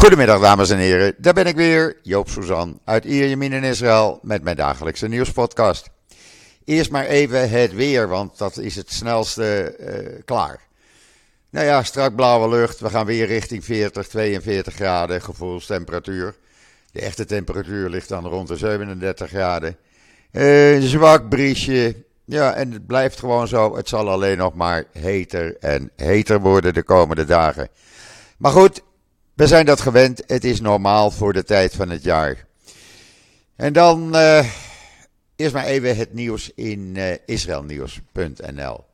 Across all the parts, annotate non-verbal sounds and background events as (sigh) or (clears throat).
Goedemiddag dames en heren, daar ben ik weer, Joop Suzan uit Ierjemien in Israël met mijn dagelijkse nieuwspodcast. Eerst maar even het weer, want dat is het snelste uh, klaar. Nou ja, strak blauwe lucht, we gaan weer richting 40, 42 graden gevoelstemperatuur. De echte temperatuur ligt dan rond de 37 graden. Uh, zwak briesje, ja en het blijft gewoon zo, het zal alleen nog maar heter en heter worden de komende dagen. Maar goed, we zijn dat gewend. Het is normaal voor de tijd van het jaar. En dan uh, eerst maar even het nieuws in uh, israelnieuws.nl.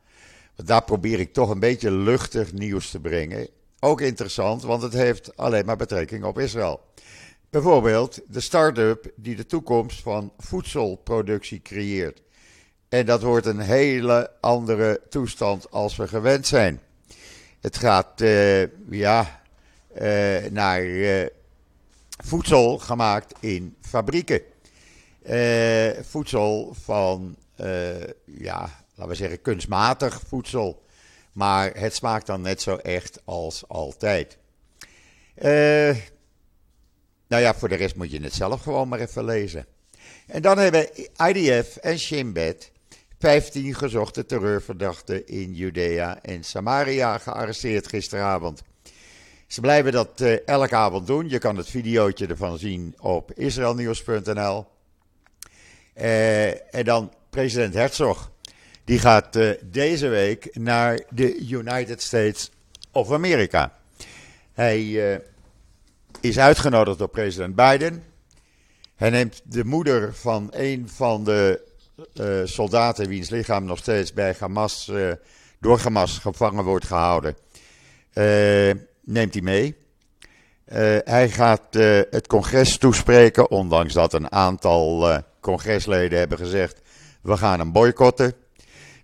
Daar probeer ik toch een beetje luchtig nieuws te brengen. Ook interessant, want het heeft alleen maar betrekking op Israël. Bijvoorbeeld de start-up die de toekomst van voedselproductie creëert. En dat wordt een hele andere toestand als we gewend zijn. Het gaat, uh, ja, naar uh, voedsel gemaakt in fabrieken. Uh, voedsel van, ja, laten we zeggen, kunstmatig voedsel. Maar het smaakt dan net zo echt als altijd. nou ja, voor de rest moet je het zelf gewoon maar even lezen. En dan hebben IDF en Shin Bet 15 gezochte terreurverdachten in Judea en Samaria gearresteerd gisteravond. Ze blijven dat uh, elke avond doen. Je kan het videootje ervan zien op israelnieuws.nl. Uh, en dan president Herzog. Die gaat uh, deze week naar de United States of America. Hij is uitgenodigd door president Biden. Hij neemt de moeder van een van de soldaten wiens lichaam nog steeds bij Hamas, door Hamas gevangen wordt gehouden neemt hij mee. Uh, hij gaat uh, het congres toespreken, ondanks dat een aantal uh, congresleden hebben gezegd: we gaan hem boycotten.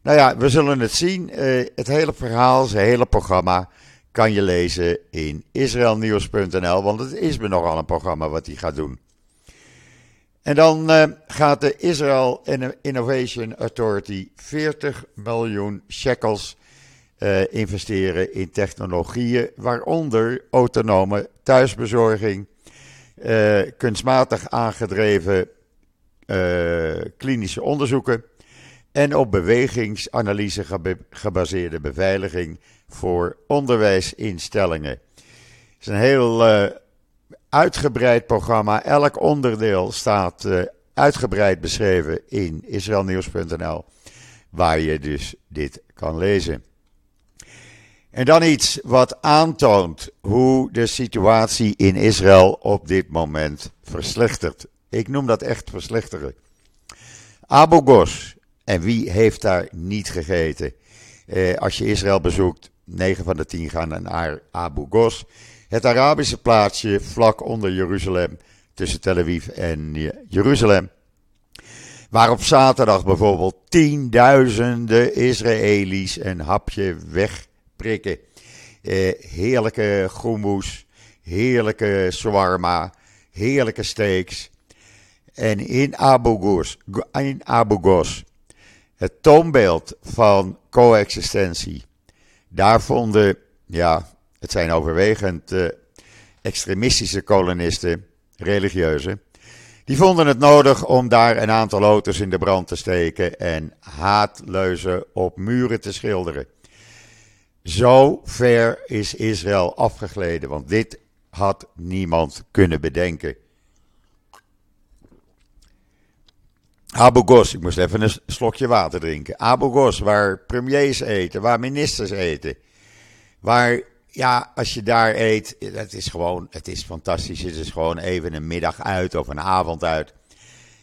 Nou ja, we zullen het zien. het hele verhaal, zijn hele programma kan je lezen in israelnieuws.nl, want het is me nogal een programma wat hij gaat doen. En dan gaat de Israel Innovation Authority 40 miljoen shekels uh, investeren in technologieën, waaronder autonome thuisbezorging, uh, kunstmatig aangedreven uh, klinische onderzoeken en op bewegingsanalyse gebaseerde beveiliging voor onderwijsinstellingen. Het is een heel uitgebreid programma. Elk onderdeel staat uitgebreid beschreven in israelnieuws.nl, waar je dus dit kan lezen. En dan iets wat aantoont hoe de situatie in Israël op dit moment verslechtert. Ik noem dat echt verslechteren. Abu Ghos. En wie heeft daar niet gegeten? Eh, als je Israël bezoekt, 9 van de 10 gaan naar Abu Ghos. Het Arabische plaatsje vlak onder Jeruzalem, tussen Tel Aviv en Jeruzalem. Waar op zaterdag bijvoorbeeld tienduizenden Israëli's een hapje weg Eh, heerlijke groenmoes, heerlijke shawarma, heerlijke steaks. En in Abu Ghos, in het toonbeeld van coexistentie. Daar vonden, ja, het zijn overwegend uh, extremistische kolonisten, religieuze. Die vonden het nodig om daar een aantal auto's in de brand te steken en haatleuzen op muren te schilderen. Zo ver is Israël afgegleden, want dit had niemand kunnen bedenken. Abu Ghos, ik moest even een slokje water drinken. Abu Ghos, waar premiers eten, waar ministers eten. Waar, ja, als je daar eet, dat is gewoon, het is fantastisch. Het is gewoon even een middag uit of een avond uit.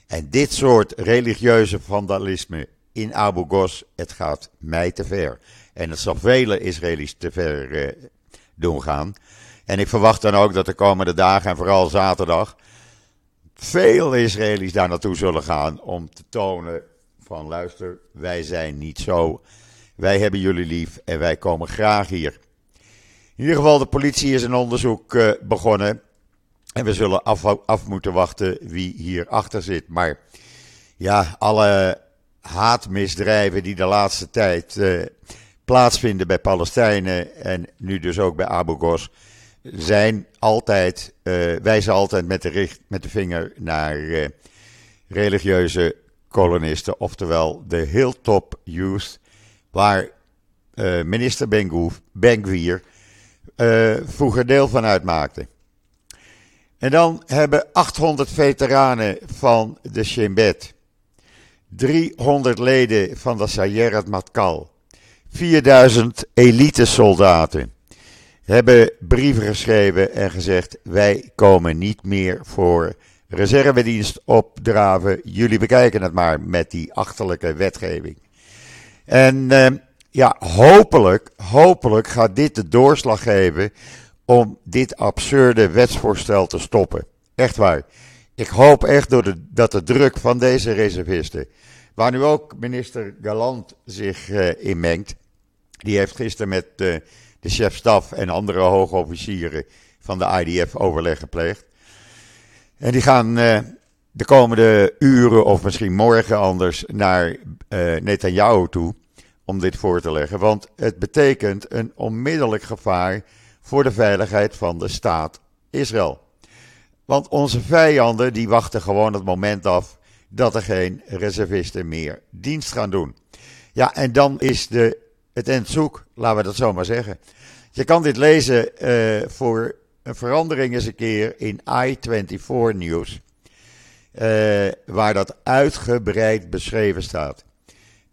En dit soort religieuze vandalisme in Abu Ghos, het gaat mij te ver. En het zal vele Israëli's te ver eh, doen gaan. En ik verwacht dan ook dat de komende dagen en vooral zaterdag veel Israëli's daar naartoe zullen gaan om te tonen van luister, wij zijn niet zo. Wij hebben jullie lief en wij komen graag hier. In ieder geval, de politie is een onderzoek uh, begonnen. En we zullen af, af, moeten wachten wie hier achter zit. Maar ja, alle haatmisdrijven die de laatste tijd uh, plaatsvinden bij Palestijnen en nu dus ook bij Abu Ghos. zijn altijd, uh, wijzen altijd met de, richt, met de vinger naar uh, religieuze kolonisten, oftewel de Hilltop Youth, waar minister Ben-Gvir vroeger deel van uitmaakte. En dan hebben 800 veteranen van de Shin Bet, 300 leden van de Sayeret Matkal, 4000 elite soldaten hebben brieven geschreven en gezegd: wij komen niet meer voor reservedienst opdraven. Jullie bekijken het maar met die achterlijke wetgeving. En uh, ja, hopelijk, hopelijk gaat dit de doorslag geven om dit absurde wetsvoorstel te stoppen. Echt waar. Ik hoop echt door de, dat de druk van deze reservisten, waar nu ook minister Galant zich uh, in mengt, die heeft gisteren met uh, de chef-staf en andere hoge officieren van de IDF overleg gepleegd. En die gaan uh, de komende uren of misschien morgen anders naar Netanyahu toe om dit voor te leggen. Want het betekent een onmiddellijk gevaar voor de veiligheid van de staat Israël. Want onze vijanden die wachten gewoon het moment af dat er geen reservisten meer dienst gaan doen. Ja, en dan is de het endzoek, laten we dat zo maar zeggen. Je kan dit lezen uh, voor een verandering eens een keer in i24 News. Uh, waar dat uitgebreid beschreven staat.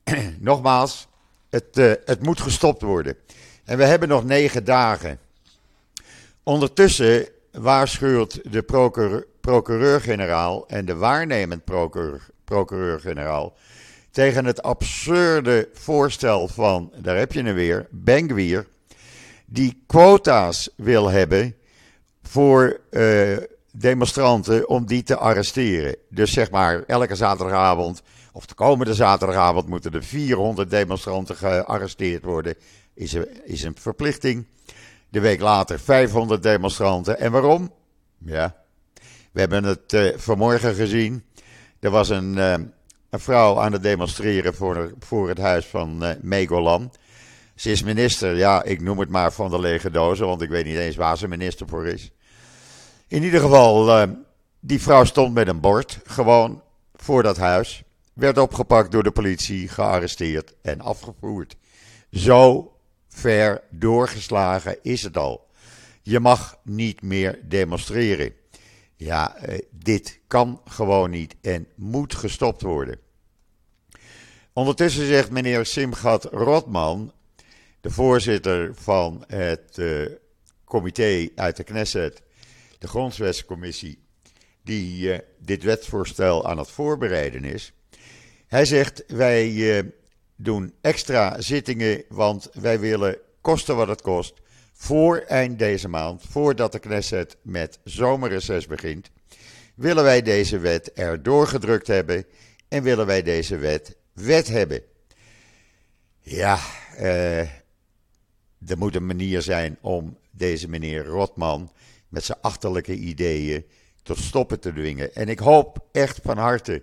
(clears throat) Nogmaals, het, uh, het moet gestopt worden. En we hebben nog negen dagen. Ondertussen waarschuwt de procureur-generaal en de waarnemend procureur-generaal tegen het absurde voorstel van, daar heb je hem weer, Bengwier, die quota's wil hebben voor uh, demonstranten om die te arresteren. Dus zeg maar, elke zaterdagavond, of de komende zaterdagavond, moeten er 400 demonstranten gearresteerd worden. Is is een verplichting. De week later 500 demonstranten. En waarom? Ja, we hebben het uh, vanmorgen gezien. Er was een, uh, een vrouw aan het demonstreren voor, voor het huis van uh, Megolan. Ze is minister, ja, ik noem het maar van de lege dozen, want ik weet niet eens waar ze minister voor is. In ieder geval, die vrouw stond met een bord, gewoon voor dat huis. Werd opgepakt door de politie, gearresteerd en afgevoerd. Zo ver doorgeslagen is het al. Je mag niet meer demonstreren. Ja, uh, dit kan gewoon niet en moet gestopt worden. Ondertussen zegt meneer Simgat Rotman, de voorzitter van het uh, comité uit de Knesset, de Grondwetscommissie, die uh, dit wetsvoorstel aan het voorbereiden is. Hij zegt: Wij doen extra zittingen, want wij willen kosten wat het kost. Voor eind deze maand, voordat de Knesset met zomerreces begint, willen wij deze wet er doorgedrukt hebben en willen wij deze wet wet hebben. Ja, uh, er moet een manier zijn om deze meneer Rotman met zijn achterlijke ideeën tot stoppen te dwingen. En ik hoop echt van harte.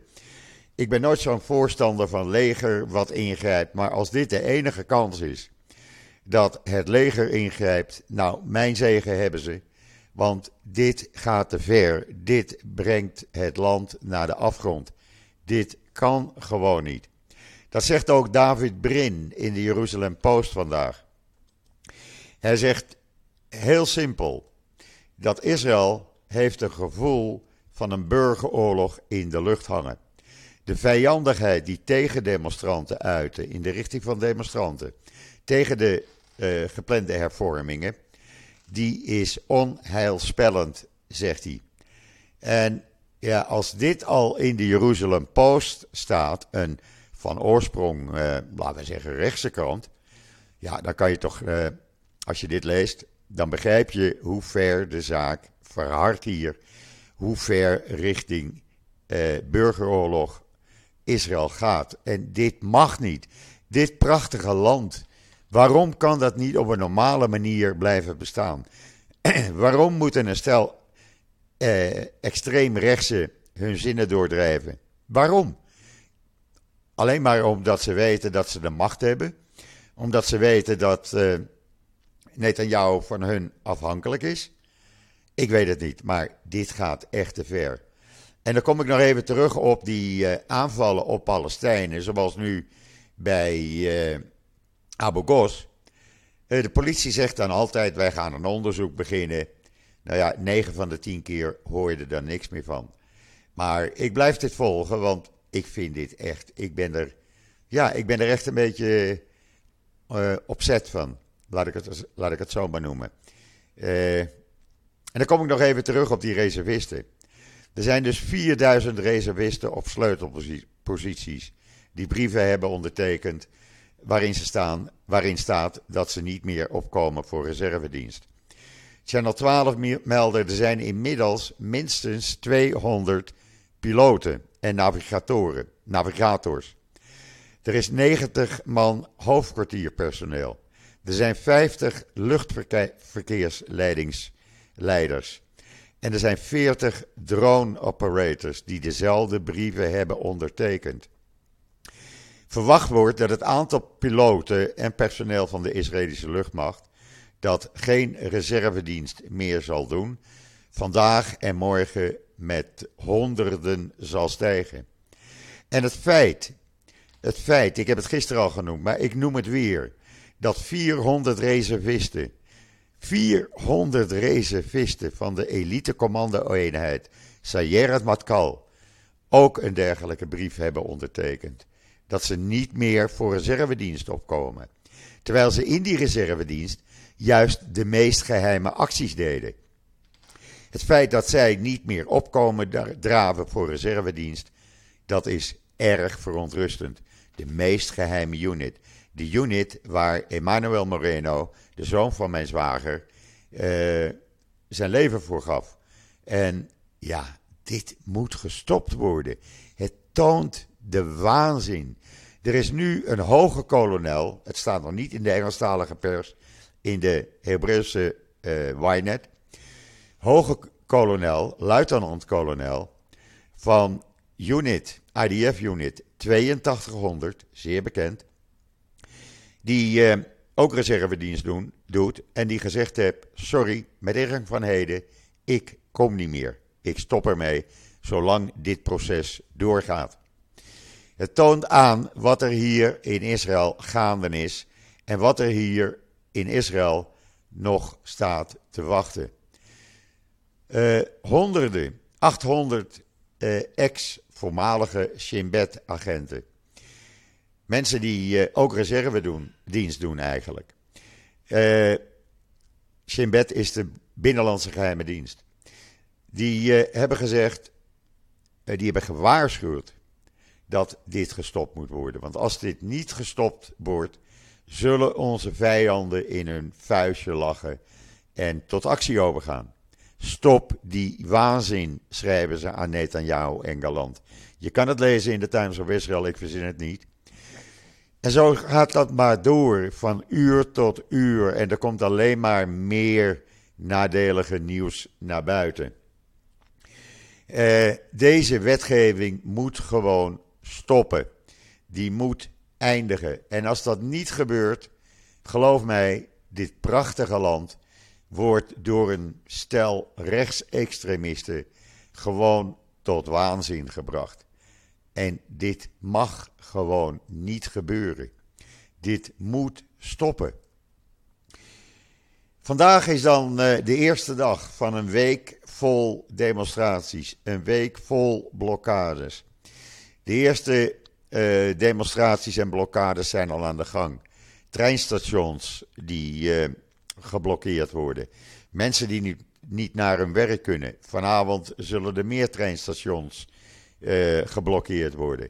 Ik ben nooit zo'n voorstander van leger wat ingrijpt, maar als dit de enige kans is dat het leger ingrijpt, nou, mijn zegen hebben ze. Want dit gaat te ver. Dit brengt het land naar de afgrond. Dit kan gewoon niet. Dat zegt ook David Brin in de Jeruzalem Post vandaag. Hij zegt heel simpel dat Israël heeft een gevoel van een burgeroorlog in de lucht hangen. De vijandigheid die tegen demonstranten uiten, in de richting van demonstranten, tegen de uh, geplande hervormingen, die is onheilspellend, zegt hij. En ja, als dit al in de Jeruzalem Post staat, een van oorsprong, uh, laten we zeggen, rechtse krant, ja, dan kan je toch uh, als je dit leest, dan begrijp je hoe ver de zaak verhardt hier. Hoe ver richting eh, burgeroorlog Israël gaat. En dit mag niet. Dit prachtige land. Waarom kan dat niet op een normale manier blijven bestaan? (clears throat) Waarom moeten een stel eh, extreemrechtse hun zinnen doordrijven? Waarom? Alleen maar omdat ze weten dat ze de macht hebben. Omdat ze weten dat. Uh, Netanyahu van hun afhankelijk is. Ik weet het niet, maar dit gaat echt te ver. En dan kom ik nog even terug op die uh, aanvallen op Palestijnen, zoals nu bij uh, Abu Ghos. Uh, de politie zegt dan altijd: wij gaan een onderzoek beginnen. Nou ja, 9 van de 10 keer hoor je er dan niks meer van. Maar ik blijf dit volgen, want ik vind dit echt. Ik ben er, ja, ik ben er echt een beetje opzet van. Laat ik, het, laat ik het zo maar noemen. En dan kom ik nog even terug op die reservisten. Er zijn dus 4000 reservisten op sleutelposities die brieven hebben ondertekend waarin, ze staan, waarin staat dat ze niet meer opkomen voor reservedienst. Channel 12 meldde, er zijn inmiddels minstens 200 piloten en navigatoren, navigators. Er is 90 man hoofdkwartierpersoneel. Er zijn 50 luchtverkeersleidingsleiders. En er zijn 40 drone operators die dezelfde brieven hebben ondertekend. Verwacht wordt dat het aantal piloten en personeel van de Israëlische luchtmacht dat geen reservedienst meer zal doen, vandaag en morgen met honderden zal stijgen. En het feit, het feit, ik heb het gisteren al genoemd, maar ik noem het weer, dat 400 reservisten, 400 reservisten van de elite commando-eenheid Sayeret Matkal ook een dergelijke brief hebben ondertekend. Dat ze niet meer voor reservedienst opkomen. Terwijl ze in die reservedienst juist de meest geheime acties deden. Het feit dat zij niet meer opkomen draven voor reservedienst, dat is erg verontrustend. De meest geheime unit. De unit waar Emmanuel Moreno, de zoon van mijn zwager, uh, zijn leven voor gaf. En ja, dit moet gestopt worden. Het toont de waanzin. Er is nu een hoge kolonel, het staat nog niet in de Engelstalige pers, in de Hebreeuwse uh, Ynet. Hoge kolonel, luitenant-kolonel van unit, IDF-unit 8200, zeer bekend. Die uh, ook reservedienst doen, doet en die gezegd heeft: Sorry, met ingang van heden, ik kom niet meer. Ik stop ermee, zolang dit proces doorgaat. Het toont aan wat er hier in Israël gaande is en wat er hier in Israël nog staat te wachten. Uh, honderden, 800 uh, ex-voormalige Shin Bet-agenten. Mensen die uh, ook reserve doen, dienst doen eigenlijk. Uh, is de binnenlandse geheime dienst. Die hebben gezegd, die hebben gewaarschuwd dat dit gestopt moet worden. Want als dit niet gestopt wordt, zullen onze vijanden in hun vuistje lachen en tot actie overgaan. Stop die waanzin, schrijven ze aan Netanyahu en Galant. Je kan het lezen in de Times of Israel, ik verzin het niet. En zo gaat dat maar door, van uur tot uur. En er komt alleen maar meer nadelige nieuws naar buiten. Uh, deze wetgeving moet gewoon stoppen. Die moet eindigen. En als dat niet gebeurt, geloof mij, dit prachtige land wordt door een stel rechtsextremisten gewoon tot waanzin gebracht. En dit mag gewoon niet gebeuren. Dit moet stoppen. Vandaag is dan uh, de eerste dag van een week vol demonstraties, een week vol blokkades. De eerste uh, demonstraties en blokkades zijn al aan de gang. Treinstations die uh, geblokkeerd worden. Mensen die niet, niet naar hun werk kunnen. Vanavond zullen er meer treinstations uh, geblokkeerd worden.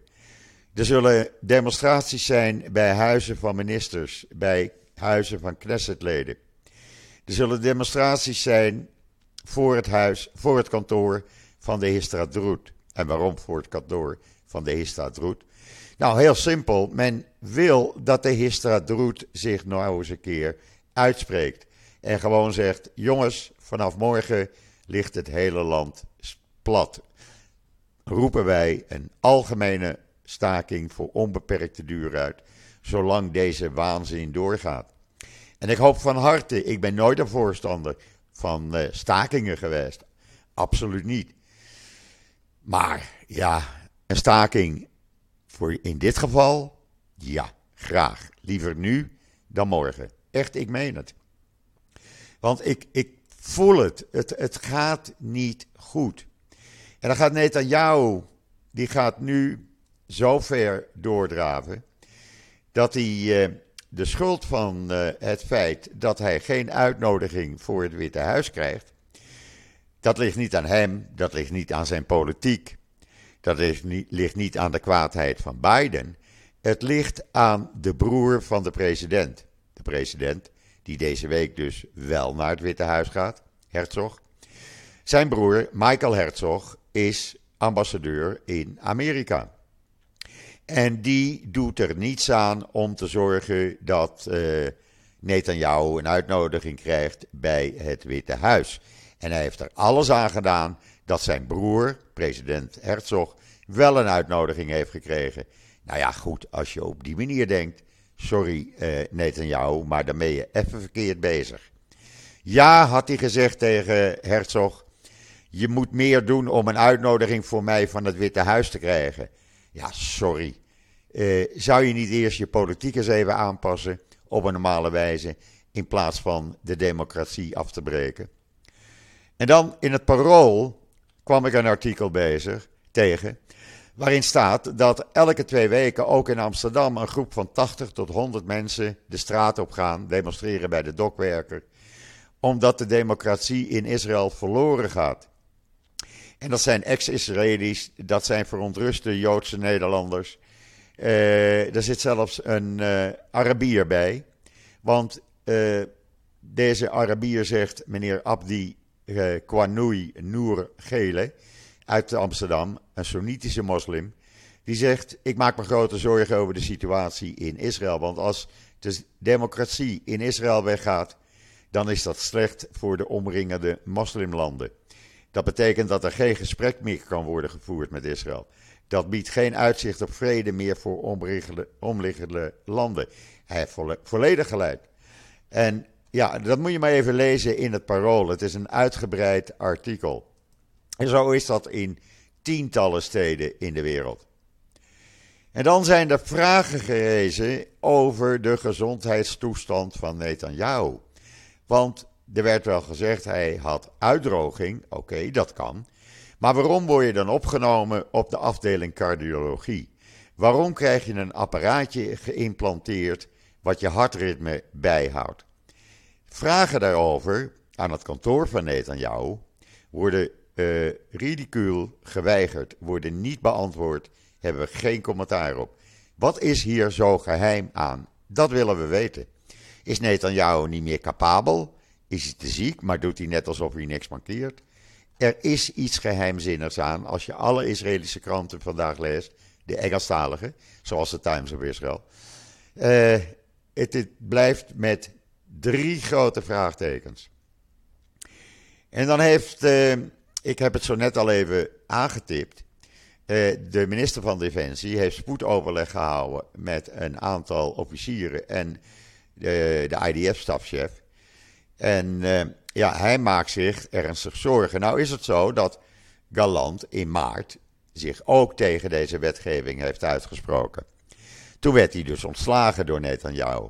Er zullen demonstraties zijn bij huizen van ministers, bij huizen van Knessetleden. Er zullen demonstraties zijn voor het huis, voor het kantoor van de Histadroet. En waarom voor het kantoor van de Histadroet? Nou, heel simpel. Men wil dat de Histadroet zich nou eens een keer uitspreekt. En gewoon zegt: jongens, vanaf morgen ligt het hele land plat. Roepen wij een algemene staking voor onbeperkte duur uit, zolang deze waanzin doorgaat. En ik hoop van harte, ik ben nooit een voorstander van uh, stakingen geweest. Absoluut niet. Maar ja, een staking voor in dit geval, ja, graag. Liever nu dan morgen. Echt, ik meen het. Want ik, ik voel het. het. Het gaat niet goed. En dan gaat Netanyahu, die gaat nu zo ver doordraven, dat hij eh, de schuld van eh, het feit dat hij geen uitnodiging voor het Witte Huis krijgt, dat ligt niet aan hem, dat ligt niet aan zijn politiek, dat ligt niet, ligt niet aan de kwaadheid van Biden. Het ligt aan de broer van de president. De president, die deze week dus wel naar het Witte Huis gaat, Herzog. Zijn broer, Michael Herzog, is ambassadeur in Amerika. En die doet er niets aan om te zorgen dat uh, Netanyahu een uitnodiging krijgt bij het Witte Huis. En hij heeft er alles aan gedaan dat zijn broer, president Herzog, wel een uitnodiging heeft gekregen. Nou ja, goed, als je op die manier denkt, sorry uh, Netanyahu, maar ben je even verkeerd bezig. Ja, had hij gezegd tegen Herzog, je moet meer doen om een uitnodiging voor mij van het Witte Huis te krijgen. Ja, sorry. Uh, zou je niet eerst je politiek eens even aanpassen op een normale wijze, in plaats van de democratie af te breken? En dan in het parool kwam ik een artikel bezig, tegen, waarin staat dat elke twee weken ook in Amsterdam een groep van 80 tot 100 mensen de straat op gaan, demonstreren bij de dokwerker, omdat de democratie in Israël verloren gaat. En dat zijn ex-Israëli's, dat zijn verontruste Joodse Nederlanders. Uh, er zit zelfs een uh, Arabier bij. Want uh, deze Arabier zegt, meneer Abdi uh, Kwanoui Noor Gele uit Amsterdam, een Soenitische moslim, die zegt: Ik maak me grote zorgen over de situatie in Israël. Want als de democratie in Israël weggaat, dan is dat slecht voor de omringende moslimlanden. Dat betekent dat er geen gesprek meer kan worden gevoerd met Israël. Dat biedt geen uitzicht op vrede meer voor omliggende landen. Hij heeft volledig gelijk. En ja, dat moet je maar even lezen in het Parool. Het is een uitgebreid artikel. En zo is dat in tientallen steden in de wereld. En dan zijn er vragen gerezen over de gezondheidstoestand van Netanyahu. Want er werd wel gezegd, hij had uitdroging. Oké, dat kan. Maar waarom word je dan opgenomen op de afdeling cardiologie? Waarom krijg je een apparaatje geïmplanteerd wat je hartritme bijhoudt? Vragen daarover aan het kantoor van Netanyahu worden uh, ridicuul geweigerd, worden niet beantwoord, hebben we geen commentaar op. Wat is hier zo geheim aan? Dat willen we weten. Is Netanyahu niet meer capabel? Is hij te ziek, maar doet hij net alsof hij niks mankeert? Er is iets geheimzinnigs aan als je alle Israëlische kranten vandaag leest, de Engelstalige, zoals de Times of Israel. Uh, het, blijft met drie grote vraagtekens. En dan heeft, uh, ik heb het zo net al even aangetipt, uh, de minister van Defensie heeft spoedoverleg gehouden met een aantal officieren en de IDF-stafchef. En uh, ja, hij maakt zich ernstig zorgen. Nou is het zo dat Galant in maart zich ook tegen deze wetgeving heeft uitgesproken. Toen werd hij dus ontslagen door Netanyahu.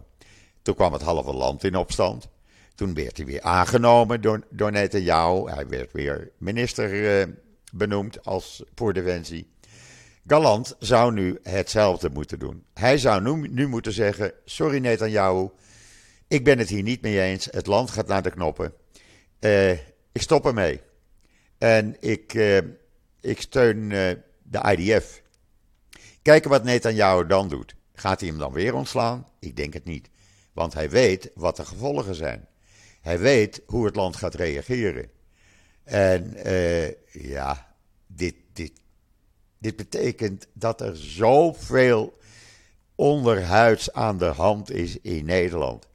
Toen kwam het halve land in opstand. Toen werd hij weer aangenomen door, door Netanyahu. Hij werd weer minister uh, benoemd als voor Defensie. Galant zou nu hetzelfde moeten doen. Hij zou nu, nu moeten zeggen: Sorry Netanyahu, ik ben het hier niet mee eens. Het land gaat naar de knoppen. Uh, ik stop ermee. En ik, uh, ik steun de IDF. Kijken wat Netanyahu dan doet. Gaat hij hem dan weer ontslaan? Ik denk het niet. Want hij weet wat de gevolgen zijn. Hij weet hoe het land gaat reageren. En ja, dit, dit, dit betekent dat er zoveel onderhuids aan de hand is in Nederland.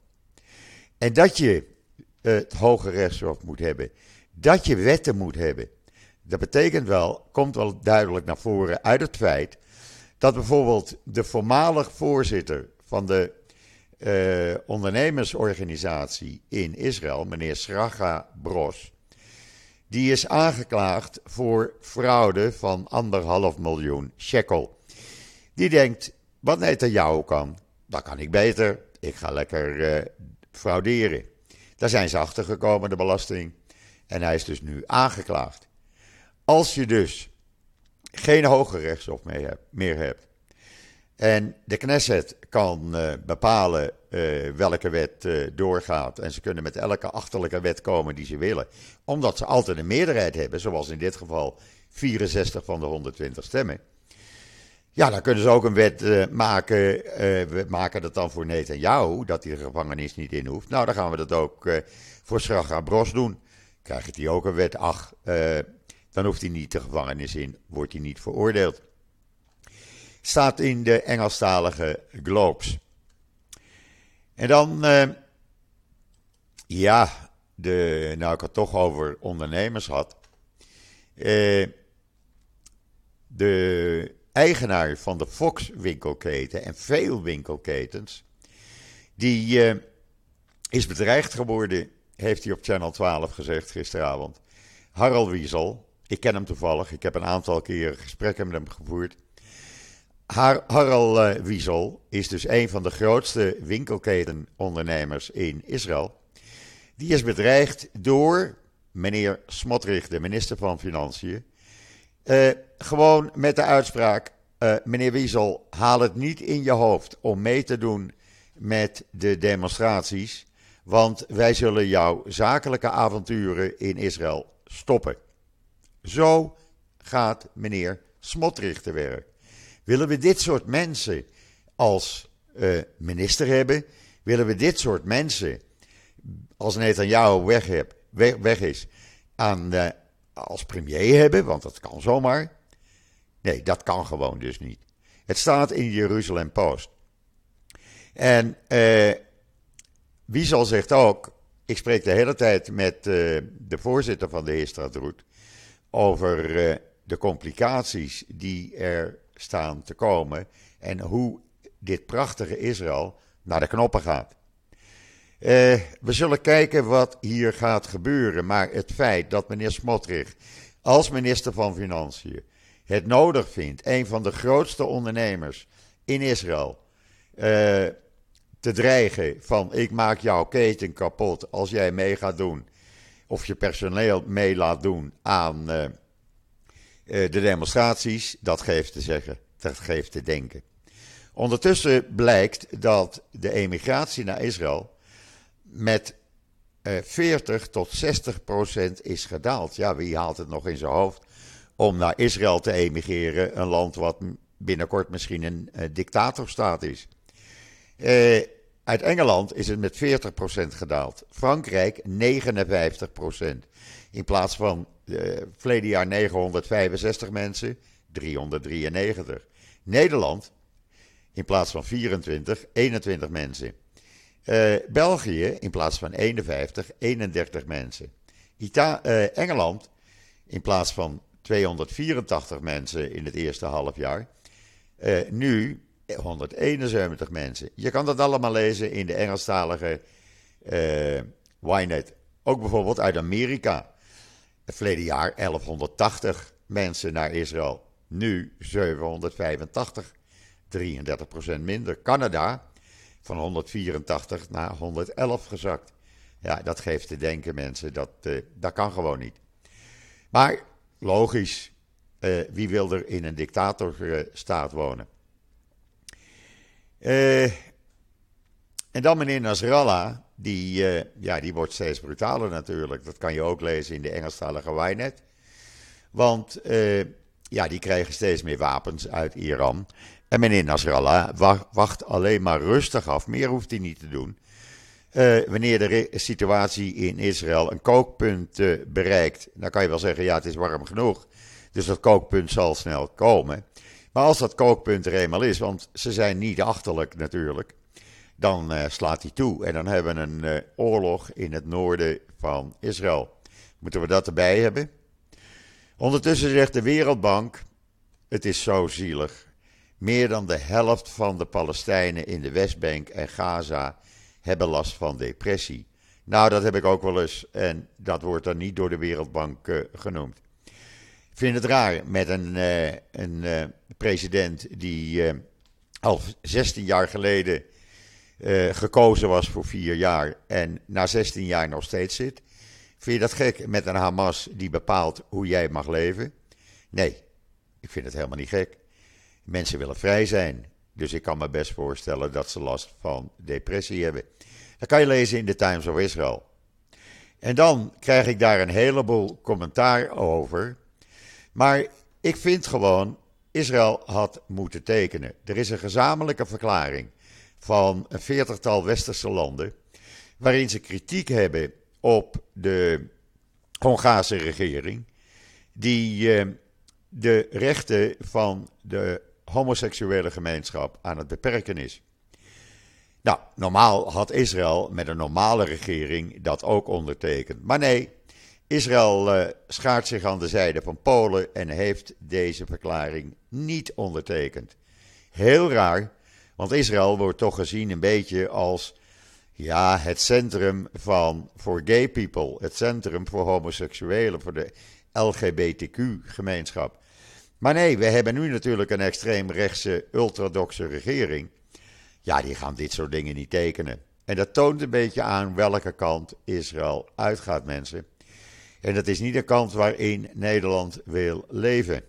En dat je het Hoge Rechtshof moet hebben. Dat je wetten moet hebben. Dat betekent wel, komt wel duidelijk naar voren uit het feit dat bijvoorbeeld de voormalig voorzitter van de uh, ondernemersorganisatie in Israël, meneer Sraga Bros, die is aangeklaagd voor fraude van anderhalf miljoen shekel. Die denkt, wat Netanyahu kan, dat kan ik beter. Ik ga lekker uh, frauderen. Daar zijn ze achter gekomen, de belasting. En hij is dus nu aangeklaagd. Als je dus geen hoger rechtshof meer hebt. En de Knesset kan uh, bepalen uh, welke wet uh, doorgaat. En ze kunnen met elke achterlijke wet komen die ze willen. Omdat ze altijd een meerderheid hebben, zoals in dit geval 64 van de 120 stemmen. Ja, dan kunnen ze ook een wet maken. we maken dat dan voor Netanyahu, dat hij de gevangenis niet in hoeft. Nou, dan gaan we dat ook voor Sraga Bros doen. Krijgt hij ook een wet, ach, dan hoeft hij niet de gevangenis in, wordt hij niet veroordeeld. Staat in de Engelstalige Globes. En dan, ja, de, nou ik het toch over ondernemers had. De eigenaar van de Fox winkelketen en veel winkelketens, die uh, is bedreigd geworden, heeft hij op Channel 12 gezegd gisteravond. Harald Wiesel, ik ken hem toevallig. Ik heb een aantal keer gesprekken met hem gevoerd. Har uh, Wiesel is dus een van de grootste winkelketenondernemers in Israël. Die is bedreigd door meneer Smotrich, de minister van Financiën. Uh, gewoon met de uitspraak: uh, meneer Wiesel, haal het niet in je hoofd om mee te doen met de demonstraties. Want wij zullen jouw zakelijke avonturen in Israël stoppen. Zo gaat meneer Smotrich te werk. Willen we dit soort mensen als uh, minister hebben? Willen we dit soort mensen, als Netanyahu weg, heb, weg, is, aan, uh, als premier hebben? Want dat kan zomaar. Nee, dat kan gewoon dus niet. Het staat in Jeruzalem Post. En uh, Wiesel zegt ook, ik spreek de hele tijd met uh, de voorzitter van de Heerstraat over uh, de complicaties die er staan te komen en hoe dit prachtige Israël naar de knoppen gaat. Uh, we zullen kijken wat hier gaat gebeuren, maar het feit dat meneer Smotrich als minister van Financiën het nodig vindt een van de grootste ondernemers in Israël uh, te dreigen van ik maak jouw keten kapot als jij mee gaat doen of je personeel mee laat doen aan uh, de demonstraties, dat geeft te zeggen, dat geeft te denken. Ondertussen blijkt dat de emigratie naar Israël met uh, 40 tot 60 procent is gedaald. Ja, wie haalt het nog in zijn hoofd om naar Israël te emigreren, een land wat binnenkort misschien een uh, dictatorstaat is? Uh, uit Engeland is het met 40% gedaald. Frankrijk 59%. In plaats van uh, verleden jaar 965 mensen, 393. Nederland, in plaats van 24, 21 mensen. Uh, België, in plaats van 51, 31 mensen. Uh, Engeland, in plaats van 284 mensen in het eerste half jaar, uh, nu 171 mensen. Je kan dat allemaal lezen in de Engelstalige Ynet. Ook bijvoorbeeld uit Amerika. Het verleden jaar 1180 mensen naar Israël. Nu 785, 33% minder. Canada van 184 naar 111 gezakt. Ja, dat geeft te denken, mensen. Dat, uh, dat kan gewoon niet. Maar logisch, uh, wie wil er in een dictatorstaat wonen? Uh, en dan meneer Nasrallah, die, ja, die wordt steeds brutaler natuurlijk. Dat kan je ook lezen in de Engelstalige Wynet. Want ja, die krijgen steeds meer wapens uit Iran. En meneer Nasrallah wacht alleen maar rustig af. Meer hoeft hij niet te doen. wanneer de situatie in Israël een kookpunt bereikt, dan kan je wel zeggen: ja, het is warm genoeg. Dus dat kookpunt zal snel komen. Maar als dat kookpunt er eenmaal is, want ze zijn niet achterlijk natuurlijk, dan uh, slaat hij toe. En dan hebben we een oorlog in het noorden van Israël. Moeten we dat erbij hebben? Ondertussen zegt de Wereldbank: het is zo zielig. Meer dan de helft van de Palestijnen in de Westbank en Gaza hebben last van depressie. Nou, dat heb ik ook wel eens en dat wordt dan niet door de Wereldbank uh, genoemd. Ik vind het raar met een, uh, een uh, president die al 16 jaar geleden gekozen was voor vier jaar en na 16 jaar nog steeds zit. Vind je dat gek met een Hamas die bepaalt hoe jij mag leven? Nee, ik vind het helemaal niet gek. Mensen willen vrij zijn. Dus ik kan me best voorstellen dat ze last van depressie hebben. Dat kan je lezen in de Times of Israel. En dan krijg ik daar een heleboel commentaar over. Maar ik vind gewoon, Israël had moeten tekenen. Er is een gezamenlijke verklaring van een veertigtal westerse landen. waarin ze kritiek hebben op de Hongaarse regering. die eh, de rechten van de homoseksuele gemeenschap aan het beperken is. Nou, normaal had Israël met een normale regering dat ook ondertekend. Maar nee, Israël uh, schaart zich aan de zijde van Polen en heeft deze verklaring niet ondertekend. Heel raar, want Israël wordt toch gezien een beetje als ja, het centrum van voor gay people, het centrum voor homoseksuelen, voor de LGBTQ-gemeenschap. Maar nee, we hebben nu natuurlijk een extreemrechtse, ultradoxe regering. Ja, die gaan dit soort dingen niet tekenen. En dat toont een beetje aan welke kant Israël uitgaat, mensen. En dat is niet de kant waarin Nederland wil leven.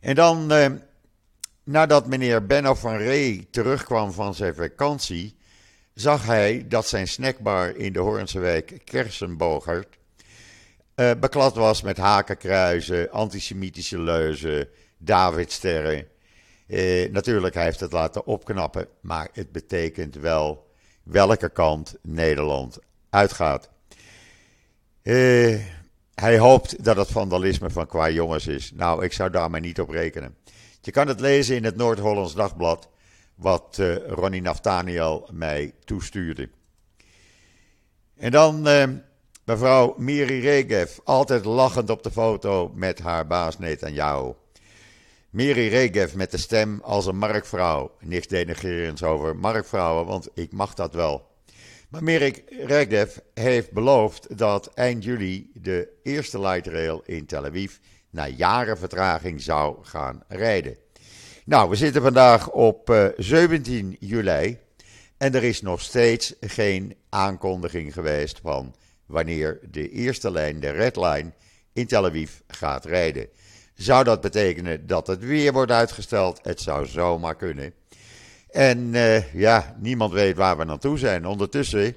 En dan, eh, nadat meneer Benno van Ree terugkwam van zijn vakantie, zag hij dat zijn snackbar in de Hoornse wijk Kersenbogert uh, beklad was met hakenkruizen, antisemitische leuzen, Davidsterren. Uh, natuurlijk, hij heeft het laten opknappen, maar het betekent wel welke kant Nederland uitgaat. Uh, hij hoopt dat het vandalisme van qua jongens is. Nou, ik zou daar maar niet op rekenen. Je kan het lezen in het Noord-Hollands Dagblad, wat Ronnie Naftaniel mij toestuurde. En dan Mevrouw Miri Regev, altijd lachend op de foto met haar baas Netanyahu. Miri Regev met de stem als een markvrouw. Niks denigrerends over markvrouwen, want ik mag dat wel. Maar Miri Regev heeft beloofd dat eind juli de eerste light rail in Tel Aviv na jaren vertraging zou gaan rijden. Nou, we zitten vandaag op 17 eh, juli en er is nog steeds geen aankondiging geweest van wanneer de eerste lijn, de Red Line, in Tel Aviv gaat rijden. Zou dat betekenen dat het weer wordt uitgesteld? Het zou zomaar kunnen. En uh, ja, niemand weet waar we naartoe zijn. Ondertussen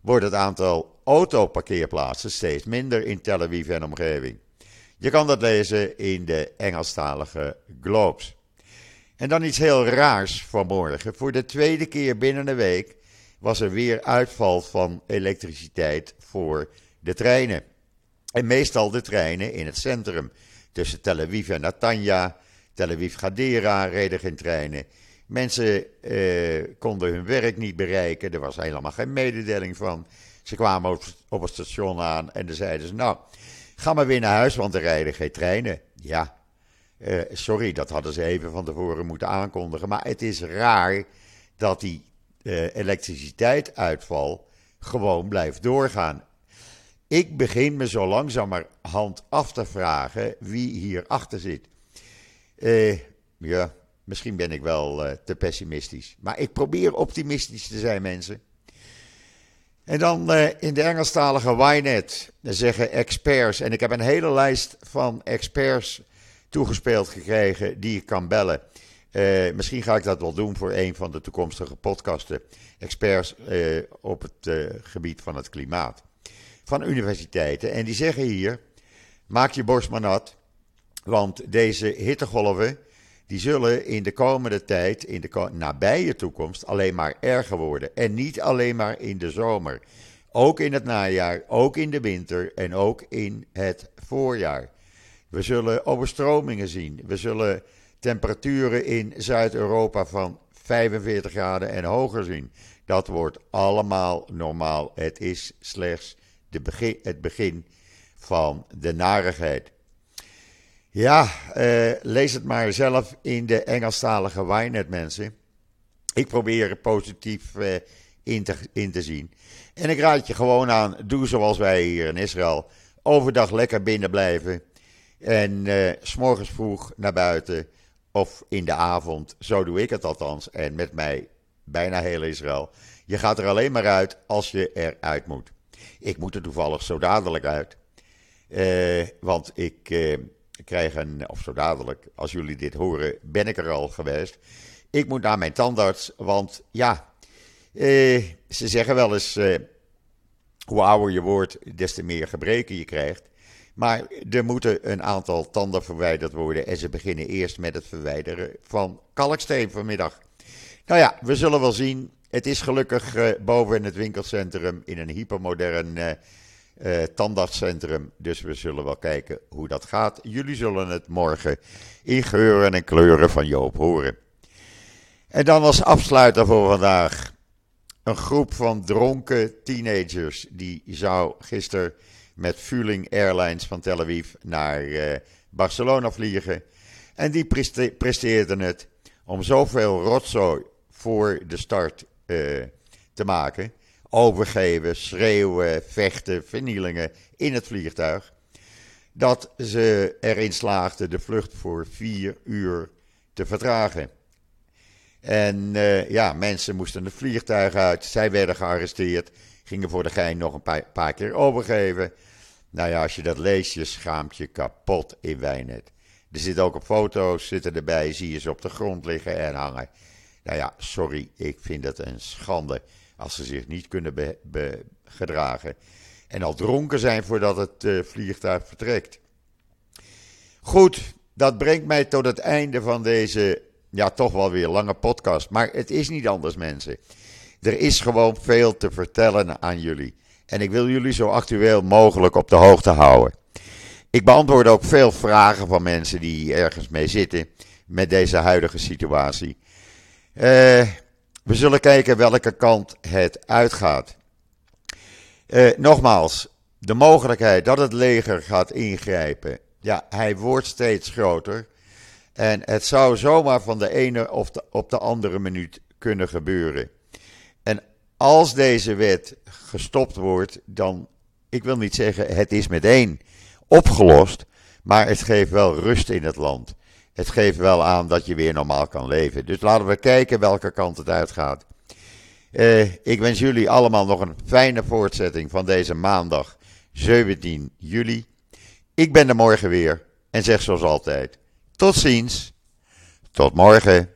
wordt het aantal autoparkeerplaatsen steeds minder in Tel Aviv en omgeving. Je kan dat lezen in de Engelstalige Globes. En dan iets heel raars vanmorgen. Voor de tweede keer binnen een week was er weer uitval van elektriciteit voor de treinen. En meestal de treinen in het centrum. Tussen Tel Aviv en Natanja, Tel Aviv Gadera reden geen treinen. Mensen eh, konden hun werk niet bereiken, er was helemaal geen mededeling van. Ze kwamen op, op het station aan en dan zeiden ze: Nou, ga maar weer naar huis, want er rijden geen treinen. Ja, eh, sorry, dat hadden ze even van tevoren moeten aankondigen. Maar het is raar dat die uh, elektriciteitsuitval gewoon blijft doorgaan. Ik begin me zo langzamerhand af te vragen wie hierachter zit. Uh, ja, misschien ben ik wel uh, te pessimistisch. Maar ik probeer optimistisch te zijn, mensen. En dan in de Engelstalige Ynet zeggen experts, en ik heb een hele lijst van experts toegespeeld gekregen die ik kan bellen. Uh, misschien ga ik dat wel doen voor een van de toekomstige podcasten. Experts uh, op het gebied van het klimaat. Van universiteiten. En die zeggen hier: maak je borst maar nat. Want deze hittegolven. Die zullen in de komende tijd, in de nabije toekomst, alleen maar erger worden. En niet alleen maar in de zomer. Ook in het najaar, ook in de winter en ook in het voorjaar. We zullen overstromingen zien. We zullen temperaturen in Zuid-Europa van 45 graden en hoger zien. Dat wordt allemaal normaal. Het is slechts de begin, het begin van de narigheid. Ja, uh, lees het maar zelf in de Engelstalige Wynet, mensen. Ik probeer er positief uh, in, te, in te zien. En ik raad je gewoon aan, doe zoals wij hier in Israël. Overdag lekker binnen blijven. En uh, s'morgens vroeg naar buiten. Of in de avond. Zo doe ik het althans. En met mij bijna heel Israël. Je gaat er alleen maar uit als je eruit moet. Ik moet er toevallig zo dadelijk uit. Uh, want ik uh, krijg een, of zo dadelijk, als jullie dit horen, ben ik er al geweest. Ik moet naar mijn tandarts, want ja, uh, ze zeggen wel eens, hoe ouder je wordt, des te meer gebreken je krijgt. Maar er moeten een aantal tanden verwijderd worden en ze beginnen eerst met het verwijderen van kalksteen vanmiddag. Nou ja, we zullen wel zien. Het is gelukkig uh, boven in het winkelcentrum in een hypermodern uh, tandartscentrum. Dus we zullen wel kijken hoe dat gaat. Jullie zullen het morgen in geuren en kleuren van Joop horen. En dan als afsluiter voor vandaag. Een groep van dronken teenagers die zou gisteren met Vueling Airlines van Tel Aviv naar Barcelona vliegen. En die presteerden het om zoveel rotzooi voor de start uh, te maken. Overgeven, schreeuwen, vechten, vernielingen in het vliegtuig. Dat ze erin slaagden de vlucht voor vier uur te vertragen. En uh, ja, mensen moesten het vliegtuig uit. Zij werden gearresteerd. Gingen voor de gein nog een paar keer overgeven. Nou ja, als je dat leest, je schaamt je kapot in Wijnet. Er zitten ook op foto's, zitten erbij, zie je ze op de grond liggen en hangen. Nou ja, sorry, ik vind het een schande als ze zich niet kunnen gedragen. En al dronken zijn voordat het uh, vliegtuig vertrekt. Goed, dat brengt mij tot het einde van deze, ja, toch wel weer lange podcast. Maar het is niet anders, mensen. Er is gewoon veel te vertellen aan jullie. En ik wil jullie zo actueel mogelijk op de hoogte houden. Ik beantwoord ook veel vragen van mensen die ergens mee zitten met deze huidige situatie. Uh, we zullen kijken welke kant het uitgaat. Uh, nogmaals, de mogelijkheid dat het leger gaat ingrijpen, ja, hij wordt steeds groter. En het zou zomaar van de ene of de, op de andere minuut kunnen gebeuren. Als deze wet gestopt wordt, dan, ik wil niet zeggen het is meteen opgelost, maar het geeft wel rust in het land het geeft wel aan dat je weer normaal kan leven. Dus laten we kijken welke kant het uitgaat. Uh, ik wens jullie allemaal nog een fijne voortzetting van deze maandag 17 juli. Ik ben er morgen weer en zeg zoals altijd: tot ziens, tot morgen.